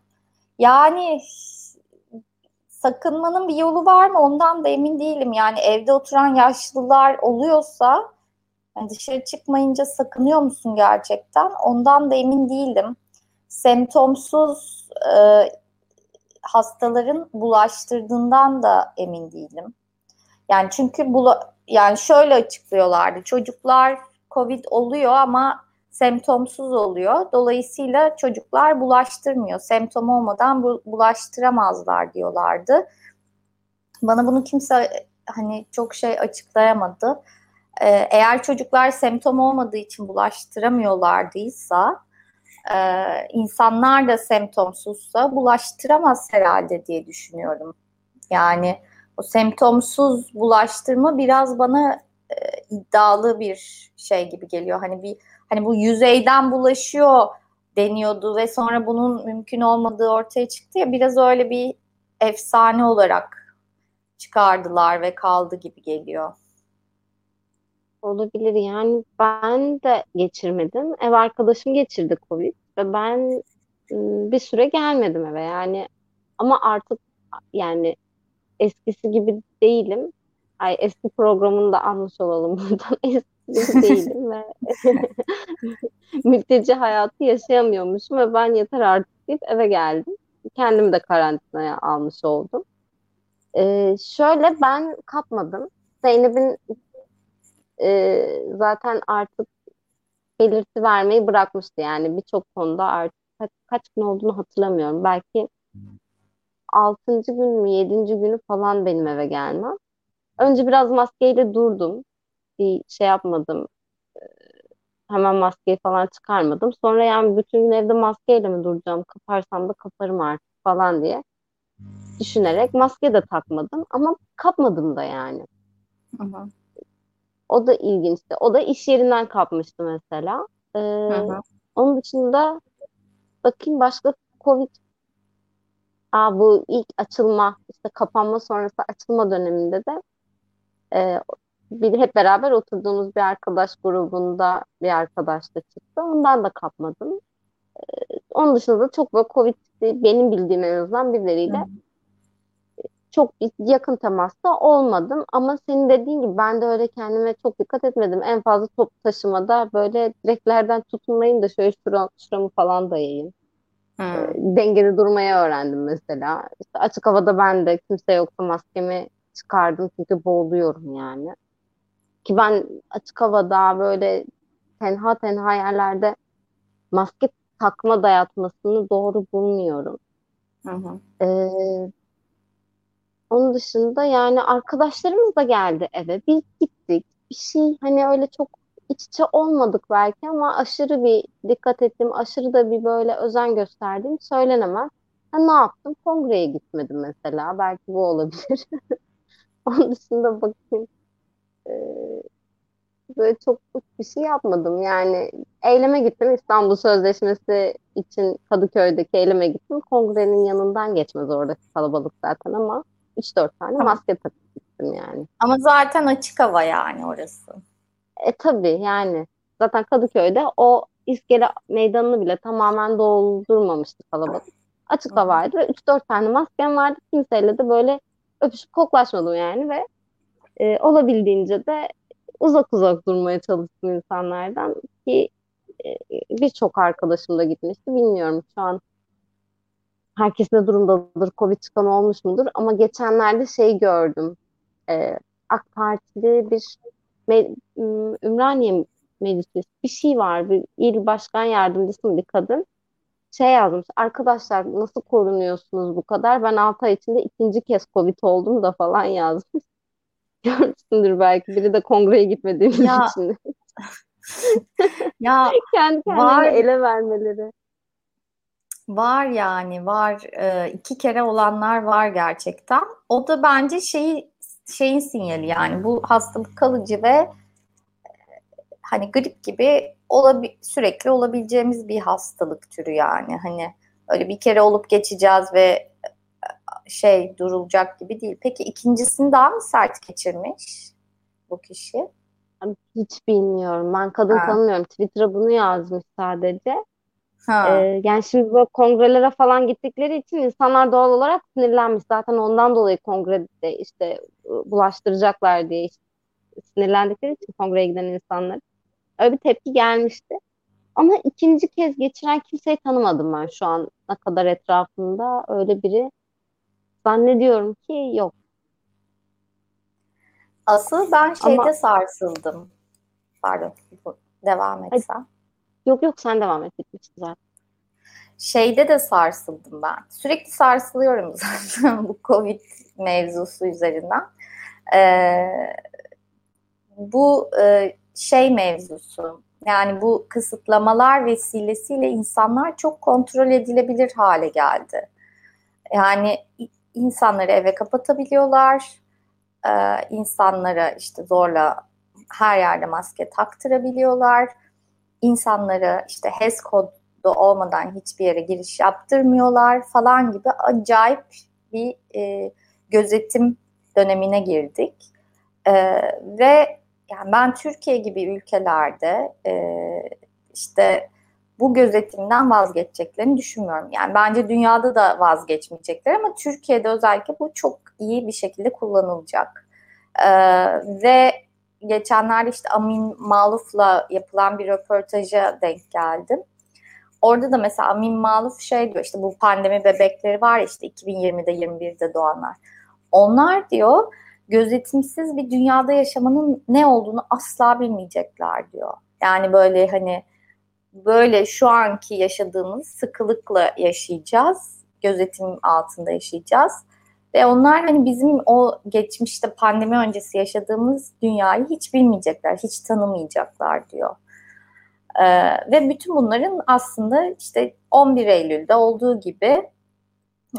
yani sakınmanın bir yolu var mı ondan da emin değilim. Yani evde oturan yaşlılar oluyorsa yani dışarı çıkmayınca sakınıyor musun gerçekten? Ondan da emin değilim. Semptomsuz e, hastaların bulaştırdığından da emin değilim. Yani çünkü bula, yani şöyle açıklıyorlardı. Çocuklar Covid oluyor ama semptomsuz oluyor. Dolayısıyla çocuklar bulaştırmıyor. Semptom olmadan bu, bulaştıramazlar diyorlardı. Bana bunu kimse hani çok şey açıklayamadı. Ee, eğer çocuklar semptom olmadığı için bulaştıramıyorlardıysa e, insanlar da semptomsuzsa bulaştıramaz herhalde diye düşünüyorum. Yani o semptomsuz bulaştırma biraz bana e, iddialı bir şey gibi geliyor. Hani bir hani bu yüzeyden bulaşıyor deniyordu ve sonra bunun mümkün olmadığı ortaya çıktı ya biraz öyle bir efsane olarak çıkardılar ve kaldı gibi geliyor. Olabilir yani ben de geçirmedim. Ev arkadaşım geçirdi Covid ve ben ıı, bir süre gelmedim eve yani ama artık yani eskisi gibi değilim. Ay eski programını da almış olalım *laughs* buradan. Gibi değilim ve *laughs* mülteci hayatı yaşayamıyormuşum ve ben yeter artık deyip eve geldim. Kendimi de karantinaya almış oldum. Ee, şöyle ben kapmadım. Zeynep'in e, zaten artık belirti vermeyi bırakmıştı. Yani birçok konuda artık kaç, kaç gün olduğunu hatırlamıyorum. Belki altıncı gün mü yedinci günü falan benim eve gelmem. Önce biraz maskeyle durdum. Bir şey yapmadım. Ee, hemen maskeyi falan çıkarmadım. Sonra yani bütün gün evde maskeyle mi duracağım? Kaparsam da kaparım artık falan diye düşünerek maske de takmadım ama kapmadım da yani. Hı. O da ilginçti. O da iş yerinden kapmıştı mesela. Ee. Onun dışında bakayım başka Covid Aa, bu ilk açılma işte kapanma sonrası açılma döneminde de e, bir hep beraber oturduğumuz bir arkadaş grubunda bir arkadaş da çıktı. Ondan da kapmadım. E, onun dışında da çok böyle Covid benim bildiğim en azından birileriyle Hı çok yakın temasta olmadım ama senin dediğin gibi ben de öyle kendime çok dikkat etmedim. En fazla top taşımada böyle direklerden tutunmayayım da şöyle şuram, şuramı falan dayayayım. Hmm. E, dengede durmayı öğrendim mesela. İşte açık havada ben de kimse yoksa maskemi çıkardım çünkü boğuluyorum yani. Ki ben açık havada böyle tenha tenha yerlerde maske takma dayatmasını doğru bulmuyorum. Hı hı. Ee, onun dışında yani arkadaşlarımız da geldi eve. Biz gittik. Bir şey hani öyle çok iç içe olmadık belki ama aşırı bir dikkat ettim, aşırı da bir böyle özen gösterdiğim söylenemez. Ha, ne yaptım? Kongreye gitmedim mesela. Belki bu olabilir. *laughs* Onun dışında bakayım. Ee, böyle çok bir şey yapmadım. Yani eyleme gittim. İstanbul Sözleşmesi için Kadıköy'deki eyleme gittim. Kongrenin yanından geçmez oradaki kalabalık zaten ama 3-4 tane maske takıp gittim yani. Ama zaten açık hava yani orası. E tabii yani. Zaten Kadıköy'de o iskele meydanını bile tamamen doldurmamıştı kalabalık. Açık havaydı ve 3-4 tane maskem vardı. Kimseyle de böyle öpüşüp koklaşmadım yani ve e, olabildiğince de uzak uzak durmaya çalıştım insanlardan ki e, birçok arkadaşım da gitmişti. Bilmiyorum şu an herkes ne durumdadır, Covid çıkan olmuş mudur? Ama geçenlerde şey gördüm. E, AK Partili bir me, Ümraniye Meclisi bir şey var. Bir il başkan yardımcısı mı bir kadın şey yazmış. Arkadaşlar nasıl korunuyorsunuz bu kadar? Ben 6 ay içinde ikinci kez Covid oldum da falan *laughs* yazmış. Görmüşsündür belki. Biri de kongreye gitmediğimiz ya, için. *laughs* ya kendi kendine var, ele vermeleri. Var yani var. Ee, iki kere olanlar var gerçekten. O da bence şeyi şeyin sinyali yani bu hastalık kalıcı ve hani grip gibi olabi sürekli olabileceğimiz bir hastalık türü yani. Hani öyle bir kere olup geçeceğiz ve e, şey durulacak gibi değil. Peki ikincisini daha mı sert geçirmiş bu kişi? Hiç bilmiyorum. Ben kadın ha. tanımıyorum. Twitter'a bunu yazmış sadece. Ha. Ee, yani şimdi böyle kongrelere falan gittikleri için insanlar doğal olarak sinirlenmiş. Zaten ondan dolayı kongrede işte bulaştıracaklar diye işte sinirlendikleri için kongreye giden insanlar. Öyle bir tepki gelmişti. Ama ikinci kez geçiren kimseyi tanımadım ben şu an ne kadar etrafında öyle biri zannediyorum ki yok. Asıl ben şeyde Ama, sarsıldım. Pardon, devam etsen. Yok yok sen devam et bitmişti zaten. Şeyde de sarsıldım ben. Sürekli sarsılıyorum *laughs* zaten bu Covid mevzusu üzerinden. Ee, bu e, şey mevzusu. Yani bu kısıtlamalar vesilesiyle insanlar çok kontrol edilebilir hale geldi. Yani insanları eve kapatabiliyorlar, ee, insanlara işte zorla her yerde maske taktırabiliyorlar, insanları işte HES kodu olmadan hiçbir yere giriş yaptırmıyorlar falan gibi acayip bir e, gözetim dönemine girdik. E, ve yani ben Türkiye gibi ülkelerde e, işte bu gözetimden vazgeçeceklerini düşünmüyorum. Yani bence dünyada da vazgeçmeyecekler ama Türkiye'de özellikle bu çok iyi bir şekilde kullanılacak. Ee, ve geçenlerde işte Amin Maluf'la yapılan bir röportaja denk geldim. Orada da mesela Amin Maluf şey diyor işte bu pandemi bebekleri var işte 2020'de 21'de doğanlar. Onlar diyor gözetimsiz bir dünyada yaşamanın ne olduğunu asla bilmeyecekler diyor. Yani böyle hani böyle şu anki yaşadığımız sıkılıkla yaşayacağız. Gözetim altında yaşayacağız. Ve onlar hani bizim o geçmişte pandemi öncesi yaşadığımız dünyayı hiç bilmeyecekler, hiç tanımayacaklar diyor. Ee, ve bütün bunların aslında işte 11 Eylül'de olduğu gibi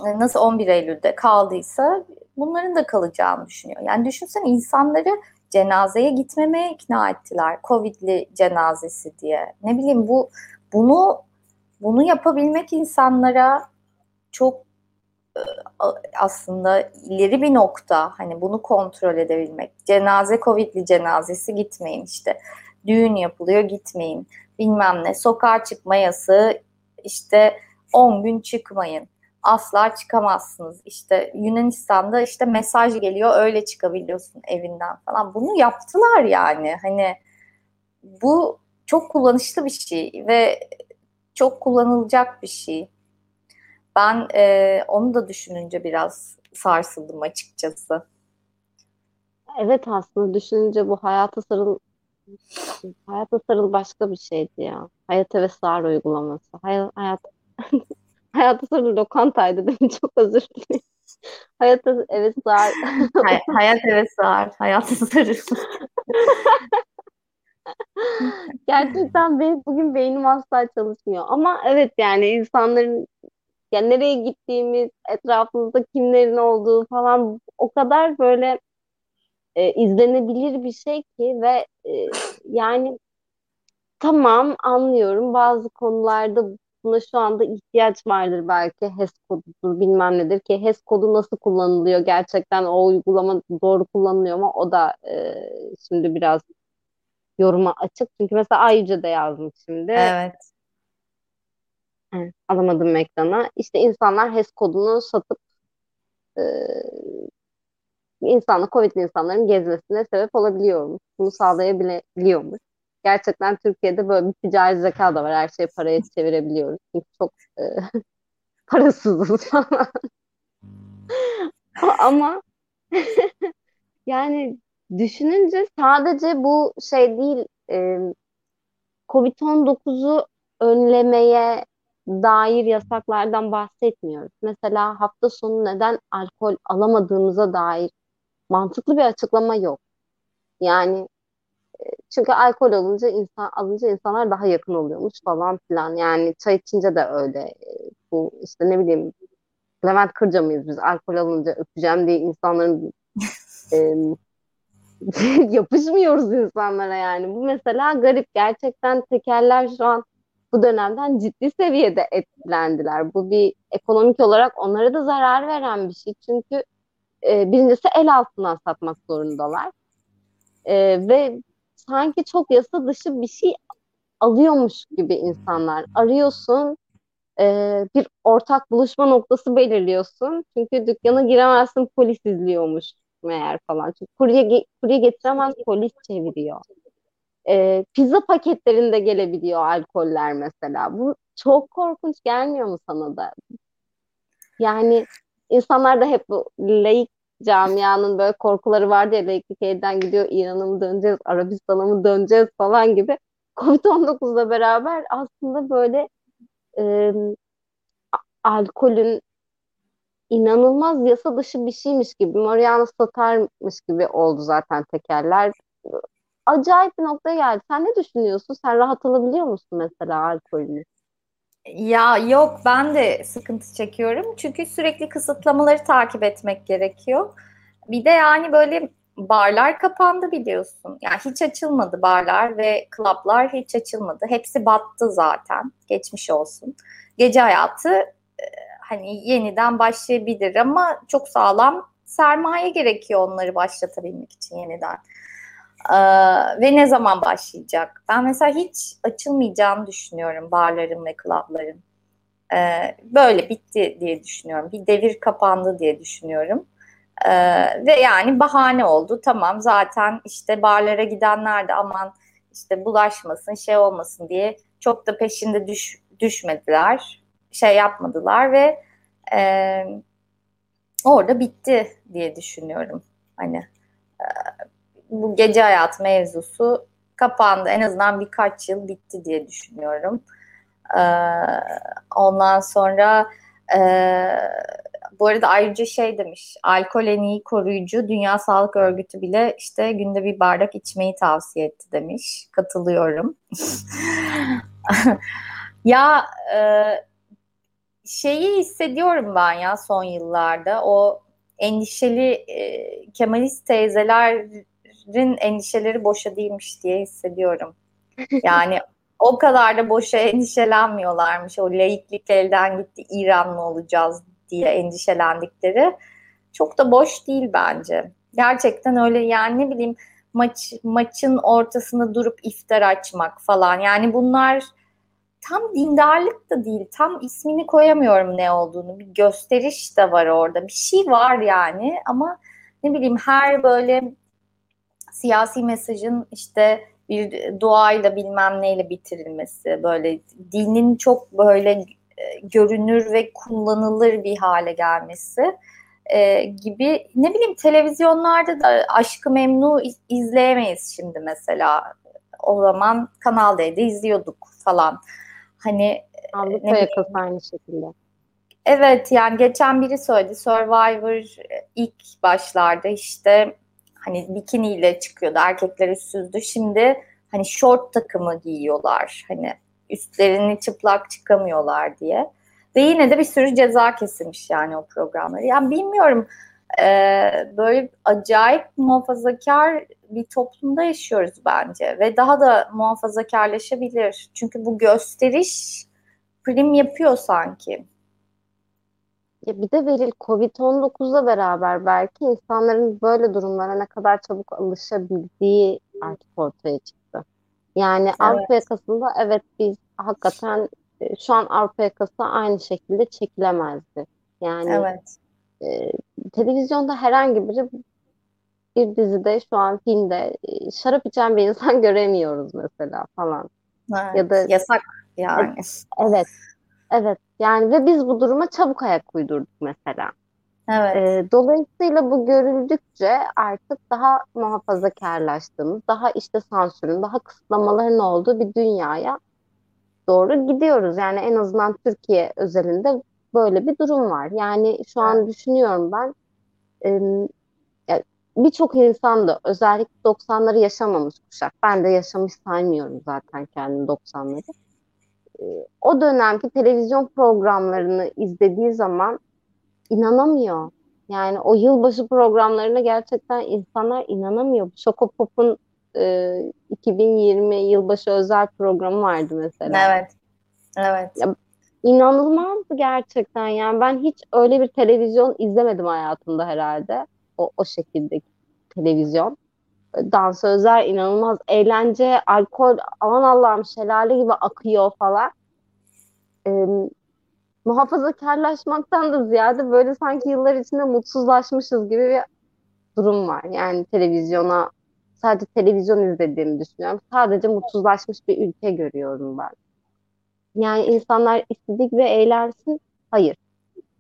nasıl 11 Eylül'de kaldıysa bunların da kalacağını düşünüyor. Yani düşünsene insanları cenazeye gitmemeye ikna ettiler. Covid'li cenazesi diye. Ne bileyim bu bunu bunu yapabilmek insanlara çok e, aslında ileri bir nokta. Hani bunu kontrol edebilmek. Cenaze Covid'li cenazesi gitmeyin işte. Düğün yapılıyor gitmeyin. Bilmem ne. Sokağa çıkma yasağı işte 10 gün çıkmayın asla çıkamazsınız. İşte Yunanistan'da işte mesaj geliyor öyle çıkabiliyorsun evinden falan. Bunu yaptılar yani. Hani bu çok kullanışlı bir şey ve çok kullanılacak bir şey. Ben e, onu da düşününce biraz sarsıldım açıkçası. Evet aslında düşününce bu hayata sarıl hayata sarıl başka bir şeydi ya. Hayata ve sağır uygulaması. Hay hayat *laughs* Hayata sarı lokantaydı değil mi? *laughs* Çok özür dilerim. Hayata evet sığar. *laughs* Hay, hayat evet sığar. Hayata sarı. *laughs* Gerçekten benim bugün beynim asla çalışmıyor. Ama evet yani insanların yani nereye gittiğimiz, etrafımızda kimlerin olduğu falan o kadar böyle e, izlenebilir bir şey ki ve e, yani tamam anlıyorum bazı konularda buna şu anda ihtiyaç vardır belki HES kodudur bilmem nedir ki HES kodu nasıl kullanılıyor gerçekten o uygulama doğru kullanılıyor mu o da e, şimdi biraz yoruma açık çünkü mesela Ayrıca da yazmış şimdi. Evet. evet alamadım ekrana. İşte insanlar HES kodunu satıp e, insanla Covid'li insanların gezmesine sebep olabiliyormuş. Bunu sağlayabiliyormuş. Gerçekten Türkiye'de böyle bir ticari zeka da var. Her şeyi paraya çevirebiliyoruz. Çünkü çok e, *laughs* parasızız falan. *laughs* Ama *laughs* yani düşününce sadece bu şey değil e, Covid-19'u önlemeye dair yasaklardan bahsetmiyoruz. Mesela hafta sonu neden alkol alamadığımıza dair mantıklı bir açıklama yok. Yani çünkü alkol alınca insan alınca insanlar daha yakın oluyormuş falan filan. Yani çay içince de öyle. E, bu işte ne bileyim Levent Kırca mıyız biz? Alkol alınca öpeceğim diye insanların *laughs* e, *laughs* yapışmıyoruz insanlara yani. Bu mesela garip. Gerçekten tekerler şu an bu dönemden ciddi seviyede etkilendiler. Bu bir ekonomik olarak onlara da zarar veren bir şey. Çünkü e, birincisi el altından satmak zorundalar. E, ve sanki çok yasa dışı bir şey alıyormuş gibi insanlar. Arıyorsun, e, bir ortak buluşma noktası belirliyorsun. Çünkü dükkana giremezsin polis izliyormuş meğer falan. Çünkü kurye, kurye getiremez polis çeviriyor. E, pizza paketlerinde gelebiliyor alkoller mesela. Bu çok korkunç gelmiyor mu sana da? Yani insanlar da hep bu laik camianın böyle korkuları vardı ya laiklik elden gidiyor İran'a mı döneceğiz, Arabistan'a mı döneceğiz falan gibi. *laughs* Covid-19'la beraber aslında böyle e, alkolün inanılmaz yasa dışı bir şeymiş gibi, Mariana satarmış gibi oldu zaten tekerler. Acayip bir noktaya geldi. Sen ne düşünüyorsun? Sen rahat alabiliyor musun mesela alkolünü? Ya yok ben de sıkıntı çekiyorum. Çünkü sürekli kısıtlamaları takip etmek gerekiyor. Bir de yani böyle barlar kapandı biliyorsun. Yani hiç açılmadı barlar ve klaplar hiç açılmadı. Hepsi battı zaten. Geçmiş olsun. Gece hayatı e, hani yeniden başlayabilir ama çok sağlam sermaye gerekiyor onları başlatabilmek için yeniden. Ee, ve ne zaman başlayacak? Ben mesela hiç açılmayacağını düşünüyorum barların ve klapların. Ee, böyle bitti diye düşünüyorum. Bir devir kapandı diye düşünüyorum. Ee, ve yani bahane oldu. Tamam zaten işte barlara gidenler de aman işte bulaşmasın şey olmasın diye çok da peşinde düş, düşmediler. Şey yapmadılar ve e, orada bitti diye düşünüyorum. Hani bu gece hayat mevzusu kapandı. En azından birkaç yıl bitti diye düşünüyorum. Ee, ondan sonra e, bu arada ayrıca şey demiş, alkol en iyi koruyucu, Dünya Sağlık Örgütü bile işte günde bir bardak içmeyi tavsiye etti demiş. Katılıyorum. *laughs* ya e, şeyi hissediyorum ben ya son yıllarda, o endişeli e, Kemalist teyzelerin endişeleri boşa değilmiş diye hissediyorum. Yani *laughs* o kadar da boşa endişelenmiyorlarmış. O laiklik elden gitti, İran mı olacağız diye endişelendikleri çok da boş değil bence. Gerçekten öyle yani ne bileyim maç maçın ortasında durup iftar açmak falan. Yani bunlar tam dindarlık da değil. Tam ismini koyamıyorum ne olduğunu. Bir gösteriş de var orada. Bir şey var yani ama ne bileyim her böyle siyasi mesajın işte bir duayla bilmem neyle bitirilmesi böyle dinin çok böyle e, görünür ve kullanılır bir hale gelmesi e, gibi. Ne bileyim televizyonlarda da Aşkı Memnu izleyemeyiz şimdi mesela. O zaman Kanal D'de izliyorduk falan. Hani Avrupa ne yakası aynı şekilde. Evet yani geçen biri söyledi Survivor ilk başlarda işte hani bikiniyle çıkıyordu erkekler üstsüzdü şimdi hani short takımı giyiyorlar hani üstlerini çıplak çıkamıyorlar diye. Ve yine de bir sürü ceza kesilmiş yani o programları. Yani bilmiyorum e, böyle acayip muhafazakar bir toplumda yaşıyoruz bence. Ve daha da muhafazakarlaşabilir. Çünkü bu gösteriş prim yapıyor sanki. Ya bir de Veril Covid-19'la beraber belki insanların böyle durumlara ne kadar çabuk alışabildiği artık ortaya çıktı. Yani evet. Avrupa yakasında evet biz hakikaten e, şu an Avrupa yakası aynı şekilde çekilemezdi. Yani evet. e, televizyonda herhangi biri bir dizide şu an filmde e, şarap içen bir insan *laughs* göremiyoruz mesela falan. Evet, ya da yasak yani. Evet. Evet. Yani ve biz bu duruma çabuk ayak uydurduk mesela. Evet. E, dolayısıyla bu görüldükçe artık daha muhafazakarlaştığımız, daha işte sansürün, daha kısıtlamaların olduğu bir dünyaya doğru gidiyoruz. Yani en azından Türkiye özelinde böyle bir durum var. Yani şu an düşünüyorum ben e, birçok insan da özellikle 90'ları yaşamamış kuşak. Ben de yaşamış saymıyorum zaten kendimi 90'ları. E, o dönemki televizyon programlarını izlediği zaman inanamıyor. Yani o yılbaşı programlarına gerçekten insanlar inanamıyor. Şokopop'un e, 2020 yılbaşı özel programı vardı mesela. Evet. Evet. Ya, inanılmazdı gerçekten. Yani ben hiç öyle bir televizyon izlemedim hayatımda herhalde. O, o şekildeki televizyon. Dansözler inanılmaz. Eğlence, alkol aman Allah'ım şelale gibi akıyor falan. Ee, muhafazakarlaşmaktan da ziyade böyle sanki yıllar içinde mutsuzlaşmışız gibi bir durum var. Yani televizyona sadece televizyon izlediğimi düşünüyorum. Sadece mutsuzlaşmış bir ülke görüyorum ben. Yani insanlar istedik ve eğlensin. Hayır.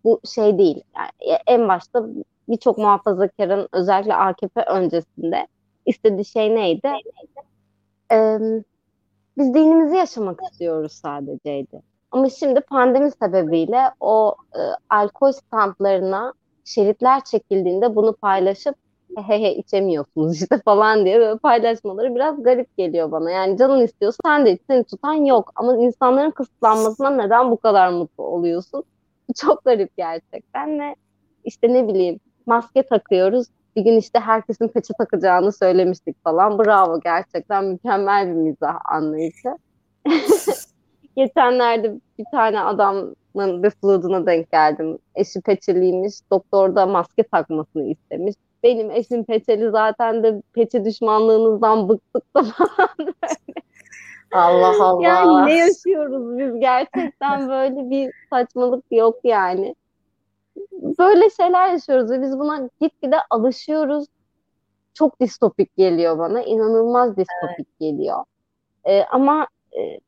Bu şey değil. Yani en başta birçok muhafazakarın özellikle AKP öncesinde istediği şey neydi? Ee, biz dinimizi yaşamak istiyoruz sadeceydi. Ama şimdi pandemi sebebiyle o e, alkol standlarına şeritler çekildiğinde bunu paylaşıp he he içemiyorsunuz işte *laughs* falan diye böyle paylaşmaları biraz garip geliyor bana. Yani canın istiyorsa sen de iç, seni tutan yok. Ama insanların kısıtlanmasına neden bu kadar mutlu oluyorsun? Çok garip gerçekten ve işte ne bileyim maske takıyoruz. Bir gün işte herkesin peçe takacağını söylemiştik falan. Bravo gerçekten mükemmel bir mizah anlayışı. *laughs* Geçenlerde bir tane adamın bir fluduna denk geldim. Eşi peçeliymiş. Doktor da maske takmasını istemiş. Benim eşim peçeli zaten de peçe düşmanlığınızdan bıktık da falan *laughs* Allah Allah. Yani ne yaşıyoruz biz gerçekten böyle bir saçmalık yok yani. Böyle şeyler yaşıyoruz ve biz buna gitgide alışıyoruz. Çok distopik geliyor bana. inanılmaz distopik evet. geliyor. Ee, ama e,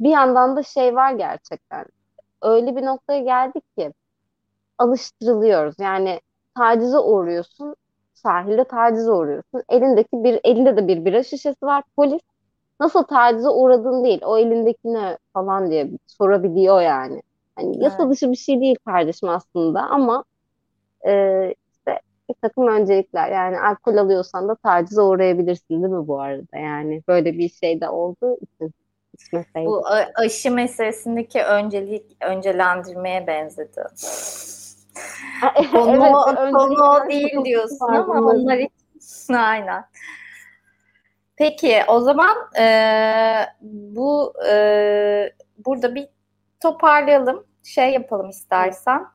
bir yandan da şey var gerçekten. Öyle bir noktaya geldik ki alıştırılıyoruz. Yani tacize uğruyorsun, sahilde tacize uğruyorsun. Elindeki bir elinde de bir bira şişesi var. Polis nasıl tacize uğradın değil, o elindekine falan diye sorabiliyor yani. Hani yasa dışı bir şey değil kardeşim aslında ama e, işte bir takım öncelikler yani alkol alıyorsan da tacize uğrayabilirsin değil mi bu arada yani böyle bir şey de olduğu için içmeseydik. Bu aşı meselesindeki öncelik öncelendirmeye benzedi. *laughs* konu, evet, konu değil diyorsun ama onlar için *laughs* aynen. Peki o zaman e, bu e, burada bir toparlayalım. Şey yapalım istersen.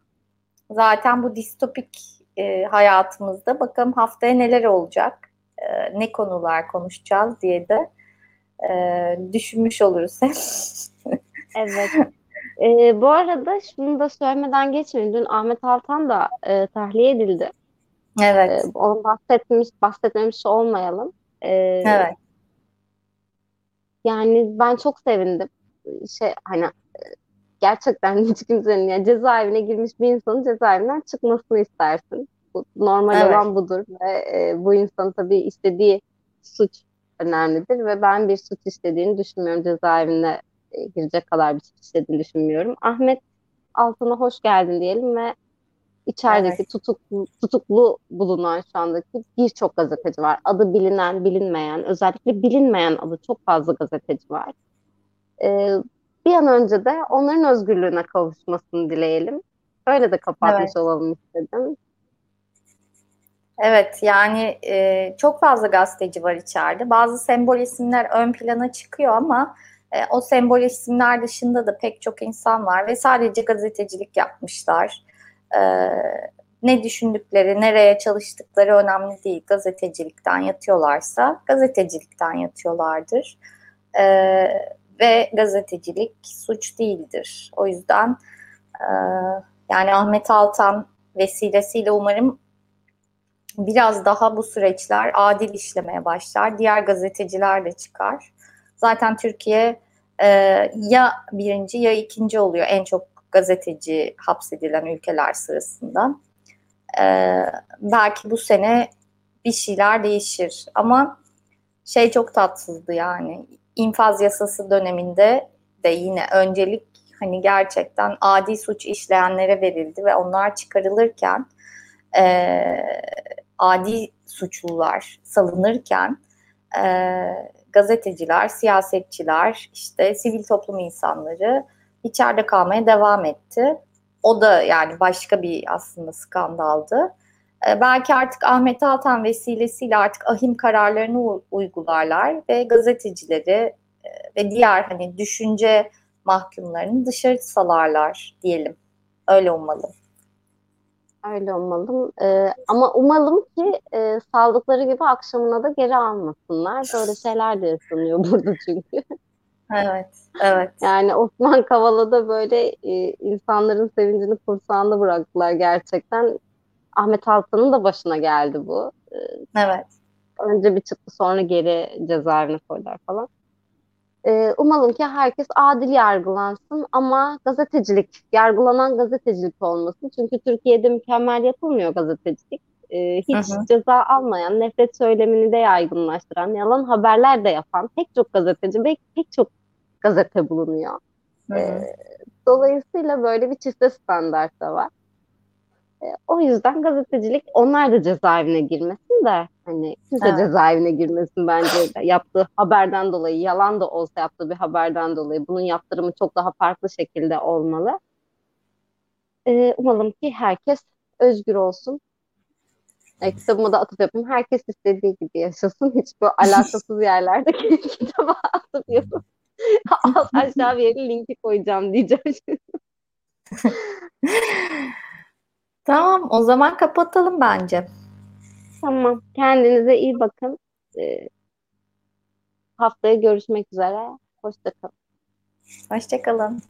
Zaten bu distopik e, hayatımızda bakalım haftaya neler olacak, e, ne konular konuşacağız diye de e, düşünmüş oluruz *laughs* evet. E, bu arada şunu da söylemeden geçmeyin. Dün Ahmet Altan da e, tahliye edildi. Evet. E, onu bahsetmiş, bahsetmemiş olmayalım. E, evet. Yani ben çok sevindim. Şey hani gerçekten *laughs* hiç kimsenin yani cezaevine girmiş bir insanın cezaevinden çıkmasını istersin. Bu, normal evet. olan budur ve e, bu insan tabii istediği suç önemlidir ve ben bir suç işlediğini düşünmüyorum. Cezaevine e, girecek kadar bir suç işlediğini düşünmüyorum. Ahmet Altan'a hoş geldin diyelim ve içerideki evet. tutuklu, tutuklu bulunan şu andaki birçok gazeteci var. Adı bilinen, bilinmeyen, özellikle bilinmeyen adı çok fazla gazeteci var. Ee, bir an önce de onların özgürlüğüne kavuşmasını dileyelim. Öyle de kapatmış evet. olalım istedim. Evet yani e, çok fazla gazeteci var içeride. Bazı sembol isimler ön plana çıkıyor ama e, o sembol isimler dışında da pek çok insan var ve sadece gazetecilik yapmışlar. E, ne düşündükleri, nereye çalıştıkları önemli değil. Gazetecilikten yatıyorlarsa gazetecilikten yatıyorlardır. E, ve gazetecilik suç değildir. O yüzden e, yani Ahmet Altan vesilesiyle umarım biraz daha bu süreçler adil işlemeye başlar. Diğer gazeteciler de çıkar. Zaten Türkiye e, ya birinci ya ikinci oluyor en çok gazeteci hapsedilen ülkeler sırasında. E, belki bu sene bir şeyler değişir ama şey çok tatsızdı yani infaz yasası döneminde de yine öncelik hani gerçekten adi suç işleyenlere verildi ve onlar çıkarılırken e, adi suçlular salınırken e, gazeteciler, siyasetçiler, işte sivil toplum insanları içeride kalmaya devam etti. O da yani başka bir aslında skandaldı. E, belki artık Ahmet Altan vesilesiyle artık ahim kararlarını uygularlar ve gazetecileri e, ve diğer hani düşünce mahkumlarını dışarı salarlar diyelim. Öyle umalım. Öyle umalım. Ee, ama umalım ki e, saldıkları gibi akşamına da geri almasınlar. Böyle şeyler de yaşanıyor burada çünkü. Evet, evet. Yani Osman Kavala'da böyle e, insanların sevincini kursağında bıraktılar gerçekten. Ahmet Altan'ın da başına geldi bu. Ee, evet. Önce bir çıktı sonra geri cezaevine koydular falan. Ee, umalım ki herkes adil yargılansın ama gazetecilik, yargılanan gazetecilik olmasın. Çünkü Türkiye'de mükemmel yapılmıyor gazetecilik. Ee, hiç hı hı. ceza almayan, nefret söylemini de yaygınlaştıran, yalan haberler de yapan pek çok gazeteci ve pek çok gazete bulunuyor. Hı hı. Ee, dolayısıyla böyle bir çifte standart da var. E, o yüzden gazetecilik onlar da cezaevine girmesin de hani kimse evet. cezaevine girmesin bence de. yaptığı haberden dolayı yalan da olsa yaptığı bir haberden dolayı bunun yaptırımı çok daha farklı şekilde olmalı. E, umalım ki herkes özgür olsun. E, kitabıma da atıp yapayım. Herkes istediği gibi yaşasın. Hiç bu *laughs* alakasız yerlerde kitaba atıp yapıp *laughs* aşağı bir yere linki koyacağım diyeceğim. *laughs* Tamam, o zaman kapatalım bence. Tamam. Kendinize iyi bakın. Ee, haftaya görüşmek üzere. Hoşçakalın. Hoşçakalın.